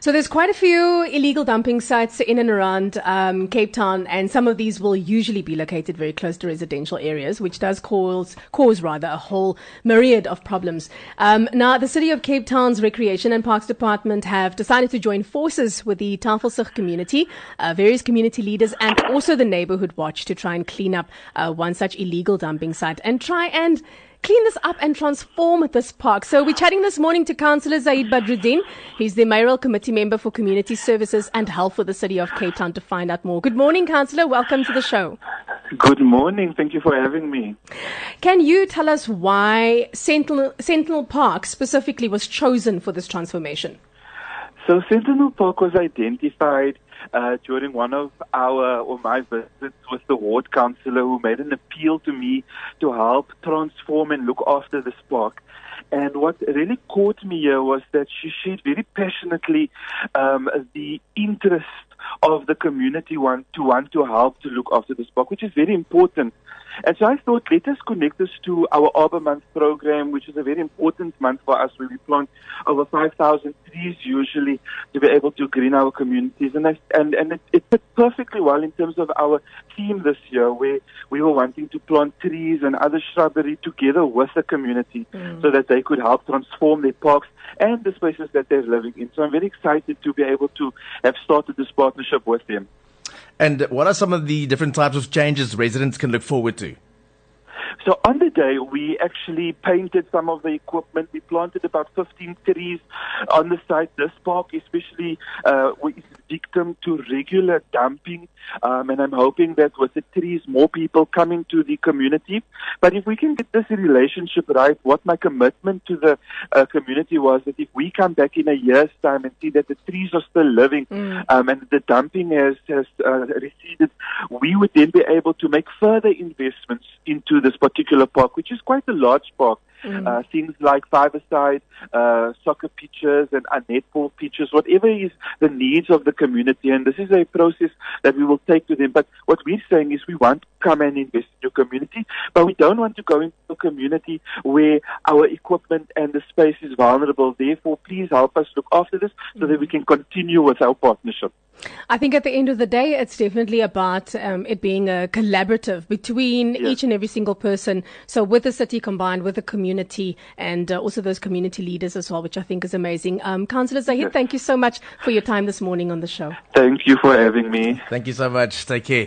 So there's quite a few illegal dumping sites in and around um, Cape Town, and some of these will usually be located very close to residential areas, which does cause cause rather a whole myriad of problems. Um, now, the City of Cape Town's Recreation and Parks Department have decided to join forces with the Tafelsig community, uh, various community leaders, and also the Neighborhood Watch to try and clean up uh, one such illegal dumping site and try and clean this up and transform this park. So we're chatting this morning to Councillor Zahid Badroodien. He's the mayoral committee member for community services and health for the city of Cape Town to find out more. Good morning, Councillor. Welcome to the show. Good morning. Thank you for having me. Can you tell us why Sentinel, Sentinel Park specifically was chosen for this transformation? So Sentinel Park was identified uh, during one of our or my visits with the ward councillor who made an appeal to me to help transform and look after this park. And what really caught me here was that she shared very passionately um, the interest of the community want to want to help to look after this park, which is very important. And so I thought, let us connect this to our Arbor Month program, which is a very important month for us, where we plant over 5,000 trees usually to be able to green our communities. And I, and, and it, it fit perfectly well in terms of our theme this year, where we were wanting to plant trees and other shrubbery together with the community mm. so that they could help transform their parks and the spaces that they're living in. So I'm very excited to be able to have started this partnership with them. And what are some of the different types of changes residents can look forward to? So on the day, we actually painted some of the equipment. We planted about 15 trees on the site. This park, especially, uh, is victim to regular dumping. Um, and I'm hoping that with the trees, more people coming to the community. But if we can get this relationship right, what my commitment to the uh, community was that if we come back in a year's time and see that the trees are still living mm. um, and the dumping has, has uh, receded, we would then be able to make further investments into this particular park, which is quite a large park. Mm. Uh, things like five-a-side, uh, soccer pitches and uh, netball pitches, whatever is the needs of the community. And this is a process that we will take to them. But what we're saying is we want to come and invest in your community, but we don't want to go into a community where our equipment and the space is vulnerable. Therefore, please help us look after this so that we can continue with our partnership. I think at the end of the day, it's definitely about um, it being a collaborative between yes. each and every single person. So with the city combined with the community and uh, also those community leaders as well, which I think is amazing. Um, Councillor Zahid, yes. thank you so much for your time this morning on the show. Thank you for having me. Thank you so much. Take care.